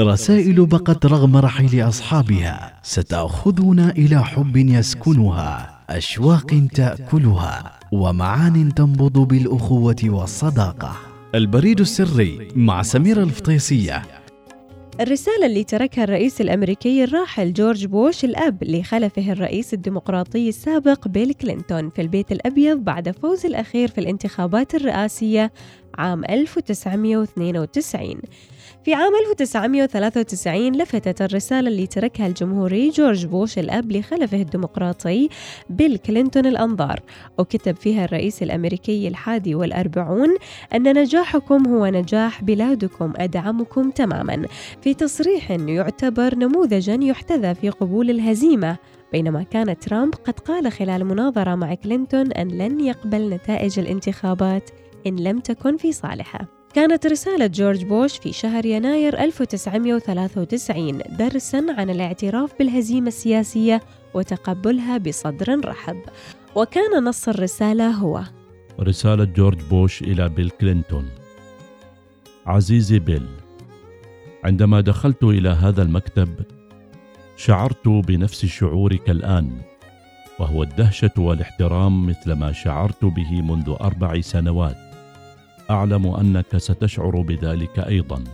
رسائل بقت رغم رحيل أصحابها ستأخذنا إلى حب يسكنها أشواق تأكلها ومعان تنبض بالأخوة والصداقة. البريد السري مع سميرة الفطيسية. الرسالة اللي تركها الرئيس الأمريكي الراحل جورج بوش الأب لخلفه الرئيس الديمقراطي السابق بيل كلينتون في البيت الأبيض بعد فوز الأخير في الانتخابات الرئاسية عام 1992 في عام 1993 لفتت الرسالة اللي تركها الجمهوري جورج بوش الأب لخلفه الديمقراطي بيل كلينتون الأنظار. وكتب فيها الرئيس الأمريكي الحادي والأربعون أن نجاحكم هو نجاح بلادكم أدعمكم تماما. في تصريح يعتبر نموذجا يحتذى في قبول الهزيمة بينما كان ترامب قد قال خلال مناظرة مع كلينتون أن لن يقبل نتائج الانتخابات إن لم تكن في صالحه. كانت رسالة جورج بوش في شهر يناير 1993 درسا عن الاعتراف بالهزيمة السياسية وتقبلها بصدر رحب. وكان نص الرسالة هو رسالة جورج بوش إلى بيل كلينتون. عزيزي بيل عندما دخلت إلى هذا المكتب شعرت بنفس شعورك الآن وهو الدهشة والاحترام مثل ما شعرت به منذ أربع سنوات. أعلم أنك ستشعر بذلك أيضا.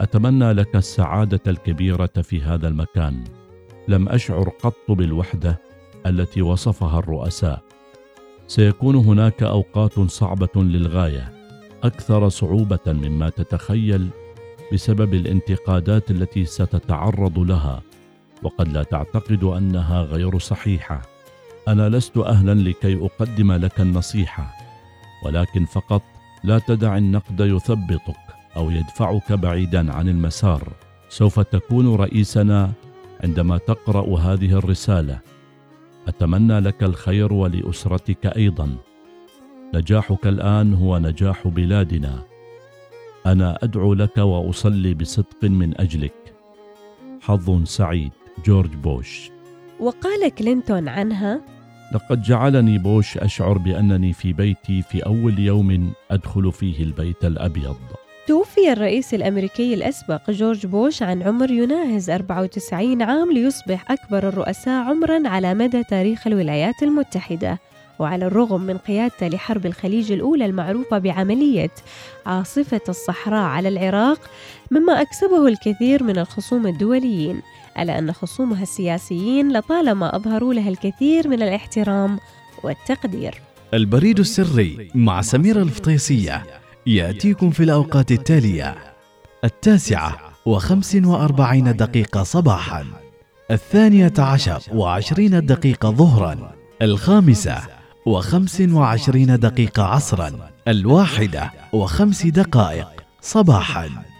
أتمنى لك السعادة الكبيرة في هذا المكان. لم أشعر قط بالوحدة التي وصفها الرؤساء. سيكون هناك أوقات صعبة للغاية أكثر صعوبة مما تتخيل بسبب الانتقادات التي ستتعرض لها. وقد لا تعتقد أنها غير صحيحة. أنا لست أهلا لكي أقدم لك النصيحة ولكن فقط لا تدع النقد يثبطك أو يدفعك بعيدا عن المسار. سوف تكون رئيسنا عندما تقرأ هذه الرسالة. أتمنى لك الخير ولأسرتك أيضا. نجاحك الآن هو نجاح بلادنا. أنا أدعو لك وأصلي بصدق من أجلك. حظ سعيد جورج بوش. وقال كلينتون عنها لقد جعلني بوش أشعر بأنني في بيتي في أول يوم أدخل فيه البيت الأبيض. توفي الرئيس الأمريكي الأسبق جورج بوش عن عمر يناهز 94 عام ليصبح أكبر الرؤساء عمرا على مدى تاريخ الولايات المتحدة. وعلى الرغم من قيادته لحرب الخليج الأولى المعروفة بعملية عاصفة الصحراء على العراق مما أكسبه الكثير من الخصوم الدوليين ألا أن خصومها السياسيين لطالما أظهروا لها الكثير من الاحترام والتقدير. البريد السري مع سميرة الفطيسية. يأتيكم في الأوقات التالية. التاسعة وخمس وأربعين دقيقة صباحا. الثانية عشر وعشرين دقيقة ظهرا. الخامسة وخمس وعشرين دقيقة عصرا. الواحدة وخمس دقائق صباحا.